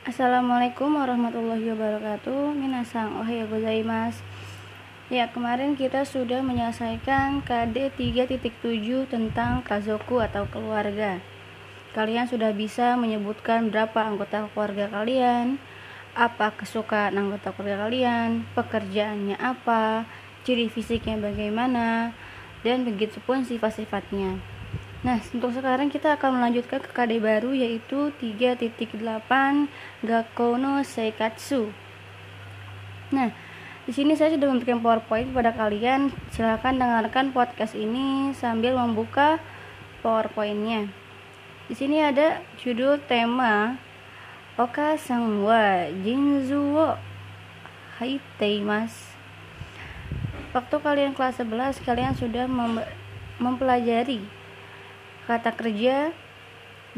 Assalamualaikum warahmatullahi wabarakatuh. Minasang ohaya gozaimasu Ya kemarin kita sudah menyelesaikan KD 3.7 tentang kazoku atau keluarga. Kalian sudah bisa menyebutkan berapa anggota keluarga kalian Apa kesukaan anggota keluarga kalian Pekerjaannya apa Ciri fisiknya bagaimana Dan begitu pun sifat-sifatnya Nah, untuk sekarang kita akan melanjutkan ke KD baru yaitu 3.8 Gakono Seikatsu. Nah, di sini saya sudah memberikan PowerPoint kepada kalian. Silahkan dengarkan podcast ini sambil membuka PowerPointnya. Di sini ada judul tema Oka Sangwa Jinzu wo Haiteimasu. Waktu kalian kelas 11, kalian sudah mem mempelajari kata kerja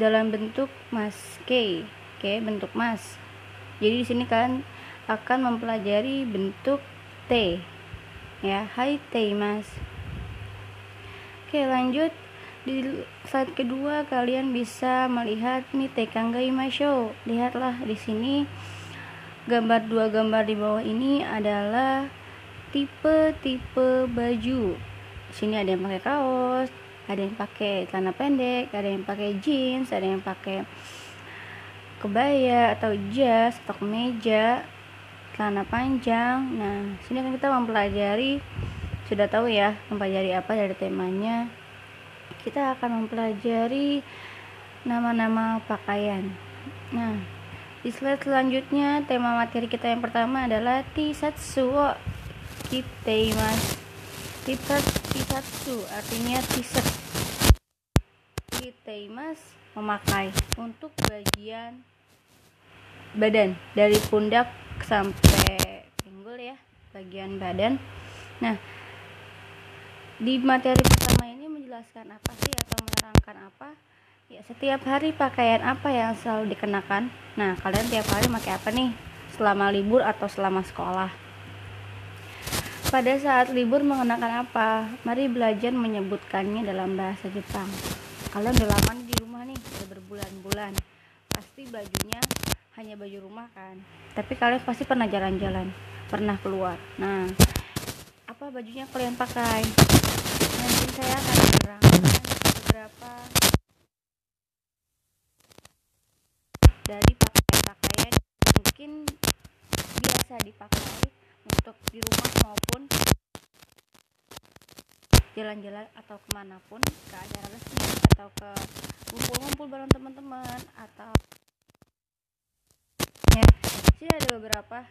dalam bentuk mas K, oke bentuk mas. Jadi di sini kalian akan mempelajari bentuk T, ya, hai T mas. Oke lanjut di slide kedua kalian bisa melihat nih Tekanggai Masho. Lihatlah di sini gambar dua gambar di bawah ini adalah tipe-tipe baju. Sini ada yang pakai kaos, ada yang pakai celana pendek ada yang pakai jeans ada yang pakai kebaya atau jas atau kemeja celana panjang. Nah sini kan kita mempelajari sudah tahu ya mempelajari apa dari temanya. Kita akan mempelajari nama-nama pakaian. Nah di slide selanjutnya tema materi kita yang pertama adalah tisatsu kiteimasu Tisatsu artinya t-shirt. Kiteimas memakai untuk bagian badan dari pundak sampai pinggul ya, bagian badan. Nah, di materi pertama ini menjelaskan apa sih atau menerangkan apa? Ya, setiap hari pakaian apa yang selalu dikenakan? Nah, kalian tiap hari pakai apa nih? Selama libur atau selama sekolah? Pada saat libur mengenakan apa? Mari belajar menyebutkannya dalam bahasa Jepang. Kalian udah lama di rumah nih, udah berbulan-bulan. Pasti bajunya hanya baju rumah kan. Tapi kalian pasti pernah jalan-jalan, pernah keluar. Nah, apa bajunya kalian pakai? Nanti saya akan menerangkan beberapa dari pakaian-pakaian mungkin biasa dipakai untuk di rumah maupun jalan-jalan atau ke mana pun ke acara resmi atau ke ngumpul-ngumpul bareng teman-teman atau ya sini ada beberapa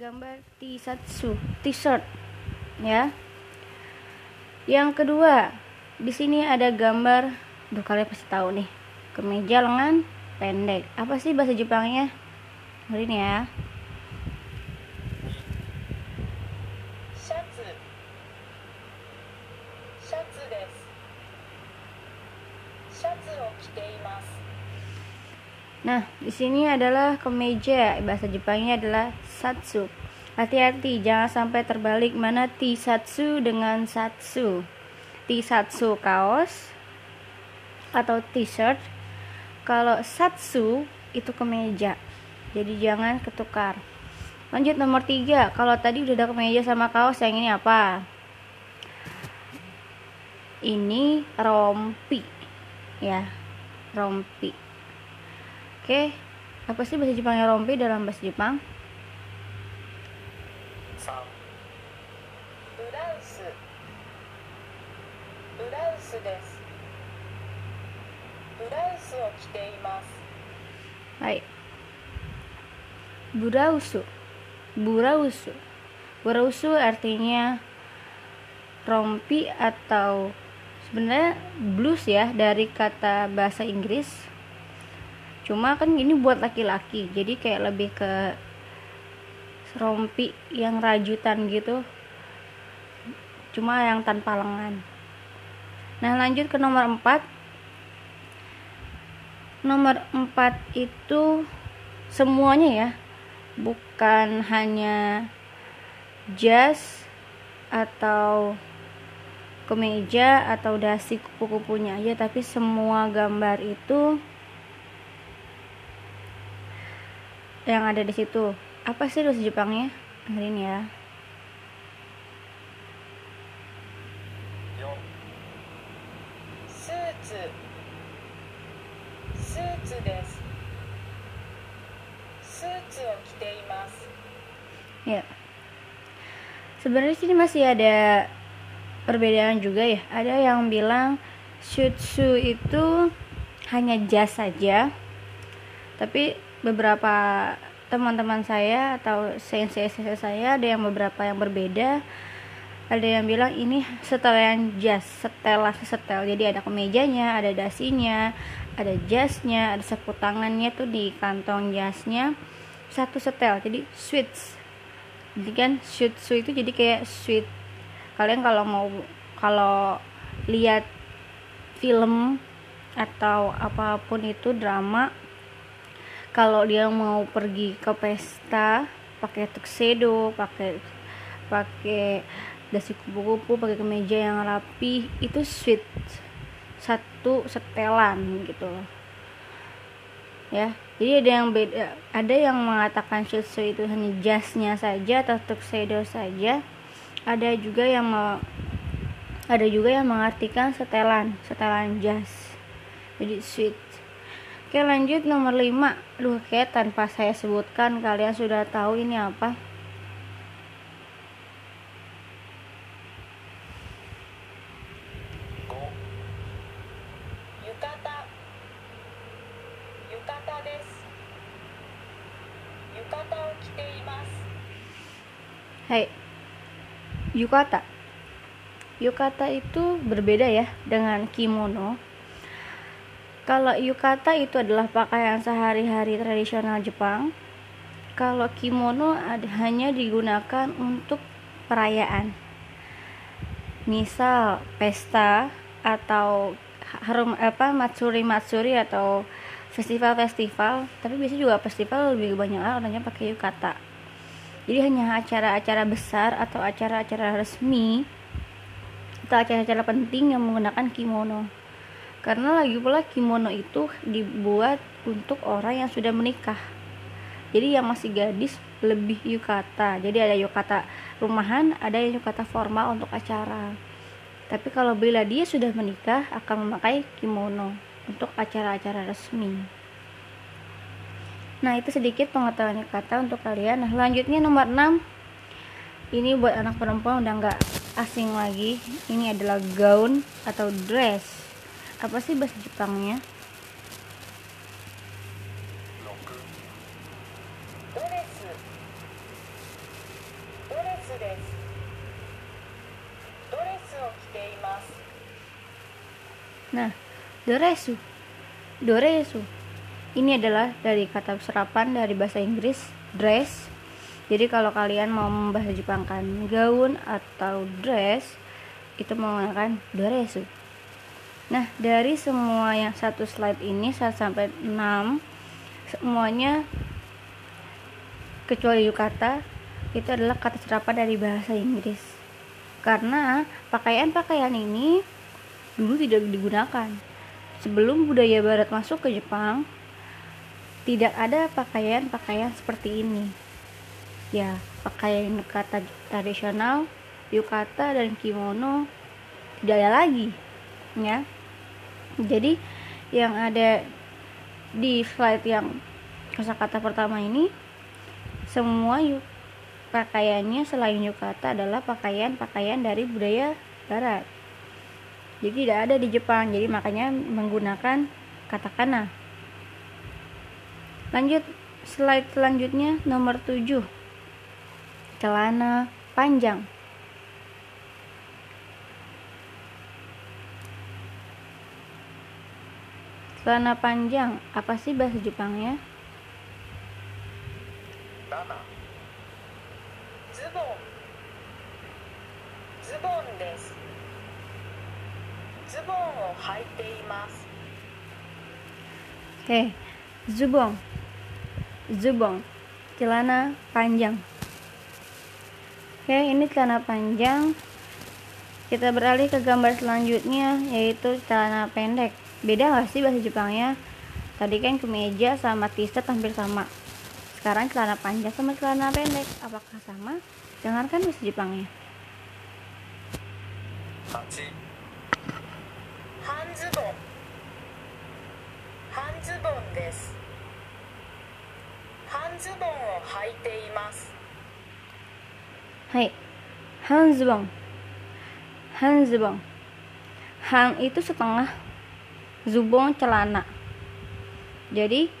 gambar tisatsu t-shirt ya. Yang kedua di sini ada gambar Duh kalian pasti tahu nih kemeja lengan pendek. Apa sih bahasa Jepangnya? Ini ya Nah, di sini adalah kemeja. Bahasa Jepangnya adalah satsu. Hati-hati, jangan sampai terbalik mana tisatsu dengan satsu. Tisatsu kaos atau t-shirt. Kalau satsu itu kemeja. Jadi jangan ketukar. Lanjut nomor tiga. Kalau tadi udah ada kemeja sama kaos, yang ini apa? Ini rompi. Ya, rompi. Oke, apa sih bahasa Jepangnya rompi dalam bahasa Jepang? Hai. Burausu. Burausu. Burausu artinya rompi atau sebenarnya blues ya dari kata bahasa Inggris cuma kan ini buat laki-laki jadi kayak lebih ke rompi yang rajutan gitu. Cuma yang tanpa lengan. Nah lanjut ke nomor 4 nomor 4 itu semuanya ya. Bukan hanya jas atau kemeja atau dasi kupu-kupunya aja tapi semua gambar itu yang ada di situ. Apa sih bahasa Jepangnya? Dengerin ya. Ya. Sebenarnya sini masih ada perbedaan juga ya. Ada yang bilang shutsu itu hanya jas saja tapi beberapa teman-teman saya atau sensei saya ada yang beberapa yang berbeda. Ada yang bilang ini setelan jas setelah setel. Jadi ada kemejanya ada dasinya ada jasnya ada sapu tangannya tuh di kantong jasnya. Satu setel jadi switch jadi kan shutsu itu jadi kayak sweet. Kalian kalau mau kalau lihat film atau apa pun itu drama kalau dia mau pergi ke pesta pakai tuxedo pakai pakai dasi kupu-kupu pakai kemeja yang rapi itu sweet. Satu setelan gitu loh. Ya jadi ada yang beda ada yang mengatakan shutsu itu hanya jasnya saja atau tuxedo saja. Ada juga yang mau ada juga yang mengartikan setelan setelan jas. Jadi sweet Oke lanjut nomor 5 Duh kayak tanpa saya sebutkan kalian sudah tahu ini apa. Hai. Yukata. Yukata itu berbeda ya dengan kimono kalau yukata itu adalah pakaian sehari-hari tradisional Jepang. Kalau kimono hanya digunakan untuk perayaan. Misal pesta atau harum apa matsuri-matsuri atau festival-festival, tapi biasanya juga festival lebih banyak orangnya pakai yukata. Jadi hanya acara-acara besar atau acara-acara resmi atau acara-acara penting yang menggunakan kimono karena lagi pula kimono itu dibuat untuk orang yang sudah menikah. Jadi yang masih gadis lebih yukata. Jadi ada yukata rumahan ada yang yukata formal untuk acara. Tapi kalau bila dia sudah menikah akan memakai kimono untuk acara-acara resmi. Nah itu sedikit pengetahuan yukata untuk kalian. Nah selanjutnya nomor 6 ini buat anak perempuan udah nggak asing lagi. Ini adalah gaun atau dress apa sih bahasa Jepangnya Nah, doresu. Doresu. Ini adalah dari kata serapan dari bahasa Inggris dress. Jadi kalau kalian mau membahas Jepangkan gaun atau dress itu menggunakan doresu. Nah, dari semua yang satu slide ini 1 sampai 6 semuanya kecuali yukata itu adalah kata serapan dari bahasa Inggris. Karena pakaian-pakaian ini dulu tidak digunakan. Sebelum budaya barat masuk ke Jepang, tidak ada pakaian-pakaian seperti ini. Ya, pakaian yukata tradisional, yukata dan kimono tidak ada lagi. Ya jadi yang ada di slide yang kosakata pertama ini semua yuk pakaiannya selain yukata adalah pakaian-pakaian dari budaya barat. Jadi tidak ada di Jepang. Jadi makanya menggunakan katakana lanjut slide selanjutnya nomor 7 celana panjang Celana panjang, apa sih bahasa Jepangnya? Dana. Zubon. Zubon desu. Zubon o haite. Oke, eh, okay. zubon. Zubon. Celana panjang. Oke, okay, ini celana panjang. Kita beralih ke gambar selanjutnya yaitu celana pendek beda gak sih bahasa Jepangnya? Tadi kan kemeja sama t-shirt hampir sama. Sekarang celana panjang sama celana pendek. Apakah sama? Dengarkan bahasa Jepangnya. Hanzubon. Hanzubon des Hanzubon wo haite Hai. Hanzubon. Hanzubon. Han itu setengah Zubong celana. Jadi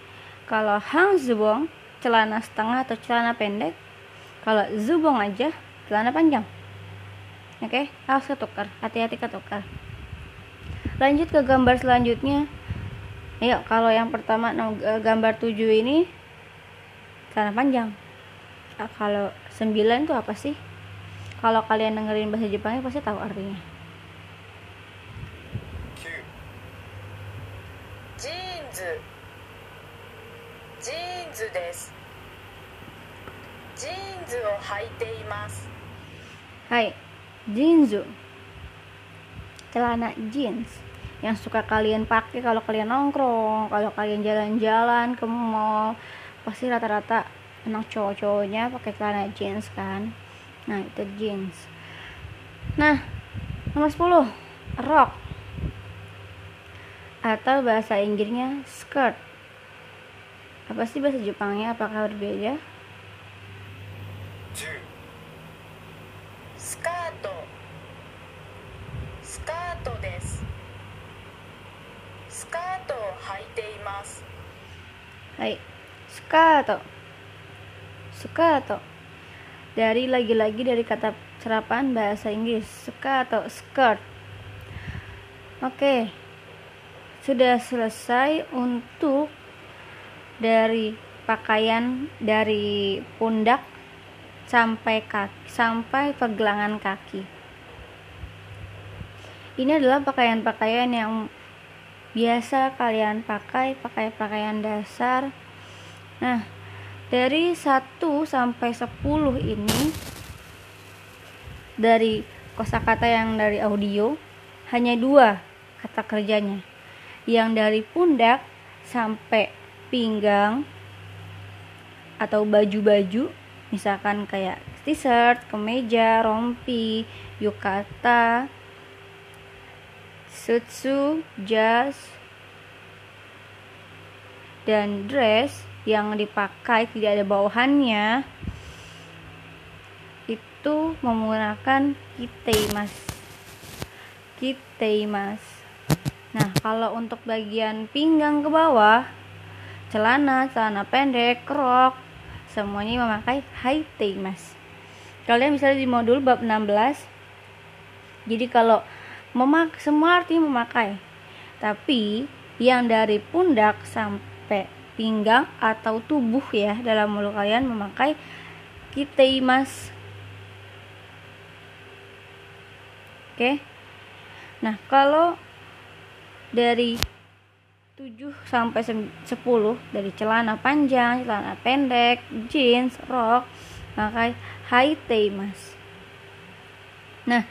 kalau hanzbong celana setengah atau celana pendek, kalau zubong aja celana panjang. Oke, harus ketukar. Hati-hati ketukar. Lanjut ke gambar selanjutnya. Ayo, kalau yang pertama eh, gambar 7 ini celana panjang. Ah, kalau 9 itu apa sih? Kalau kalian dengerin bahasa Jepangnya pasti tahu artinya. ジーンズジーンズですジーンズを履いています Hai, jinzu. Celana jeans yang suka kalian pakai kalau kalian nongkrong, kalau kalian jalan-jalan ke mall, pasti rata-rata anak cowok-cowoknya pakai celana jeans kan. Nah, itu jeans. Nah, nomor 10, rok. atau bahasa Inggrisnya skirt. Apa sih bahasa Jepangnya? Apakah berbeda? Skato. Skato desu. Skato haite. Hai. Skato. Skato. Dari lagi-lagi dari kata cerapan bahasa Inggris, skato, skirt. Oke. Sudah selesai untuk dari pakaian dari pundak sampai kaki, sampai pergelangan kaki. Ini adalah pakaian-pakaian yang biasa kalian pakai pakai pakaian dasar nah dari 1 sampai 10 ini dari kosakata yang dari audio hanya dua kata kerjanya yang dari pundak sampai pinggang atau baju-baju misalkan kayak t-shirt, kemeja, rompi, yukata, sutsu, jas, dan dress yang dipakai tidak ada bawahannya itu menggunakan kiteimas kiteimas nah kalau untuk bagian pinggang ke bawah celana, celana pendek, rok semuanya memakai haiteimas kalian bisa di modul bab 16 jadi kalau memak semua artinya memakai. Tapi yang dari pundak sampai pinggang atau tubuh ya dalam mulut kalian memakai kiteimas oke? Nah kalau dari 7 sampai 10 dari celana panjang, celana pendek, jeans, rok, pakai haiteimas. Nah,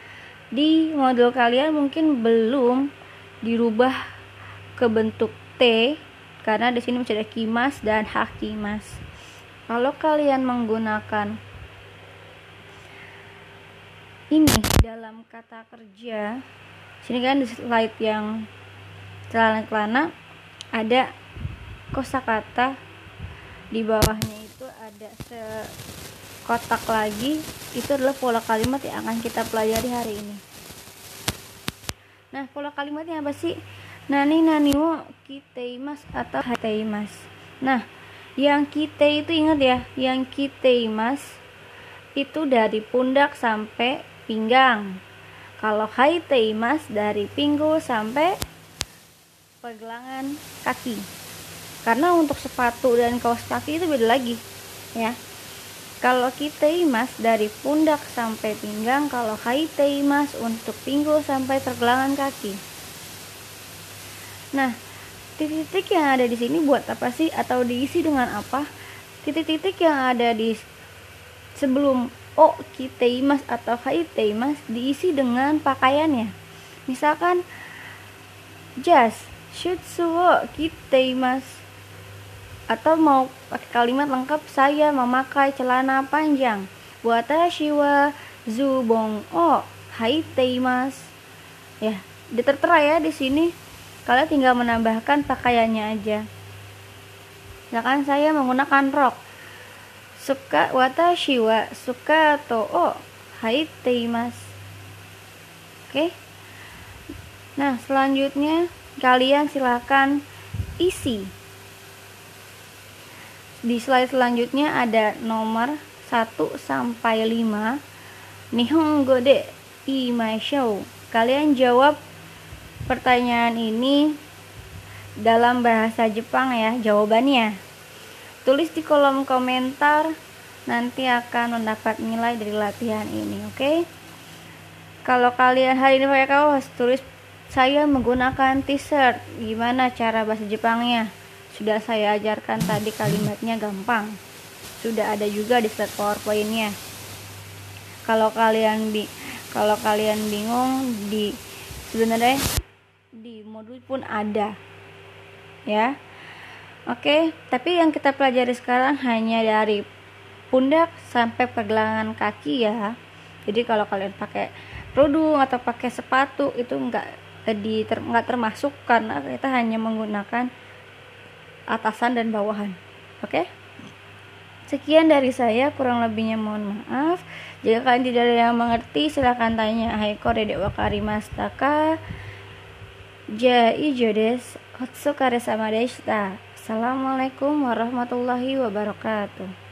di modul kalian mungkin belum dirubah ke bentuk T karena di sini masih ada kimas dan hakimas. Kalau kalian menggunakan ini dalam kata kerja, sini kan di slide yang celana-celana ada kosakata. Di bawahnya itu ada sekotak lagi. Itu adalah pola kalimat yang akan kita pelajari hari ini. Nah pola kalimatnya apa sih? Nani nani wo kiteimas atau hateimas nah yang kite itu ingat ya yang kiteimas itu dari pundak sampai pinggang. Kalau haiteimas dari pinggul sampai pergelangan kaki. Karena untuk sepatu dan kaos kaki itu beda lagi ya. Kalau kiteimas dari pundak sampai pinggang kalau haiteimas untuk pinggul sampai pergelangan kaki. Nah titik-titik yang ada di sini buat apa sih? Atau diisi dengan apa? Titik-titik yang ada di sebelum o kiteimas atau haiteimas diisi dengan pakaiannya. Misalkan jas shutsuo kiteimas. Atau mau pakai kalimat lengkap saya memakai celana panjang. Watashi wa zubong o haiteimas ya ditertera ya di sini. Kalian tinggal menambahkan pakaiannya aja. Misalkan saya menggunakan rok. Suka watashi wa suka to o haiteimas oke. Nah selanjutnya kalian silahkan isi. Di slide selanjutnya ada nomor 1 sampai 5 Nihongo de imashou kalian jawab pertanyaan ini dalam bahasa Jepang ya jawabannya. Tulis di kolom komentar nanti akan mendapat nilai dari latihan ini oke? Okay? kalau kalian hari ini pakai kaos tulis saya menggunakan t-shirt. Gimana cara bahasa Jepangnya? Sudah saya ajarkan tadi kalimatnya gampang. Sudah ada juga di slide powerpointnya. Kalau kalian bi kalau kalian bingung di sebenarnya di modul pun ada. Ya. Oke tapi yang kita pelajari sekarang hanya dari pundak sampai pergelangan kaki ya. Jadi kalau kalian pakai kerudung atau pakai sepatu itu enggak di ter, enggak termasuk karena kita hanya menggunakan atasan dan bawahan. Oke? Okay? sekian dari saya kurang lebihnya mohon maaf. Jika kalian tidak ada yang mengerti silahkan tanya Haiko Dedek Wakari Mastaka. Jai Jodes Hotsukare sama Deshita. Assalamualaikum warahmatullahi wabarakatuh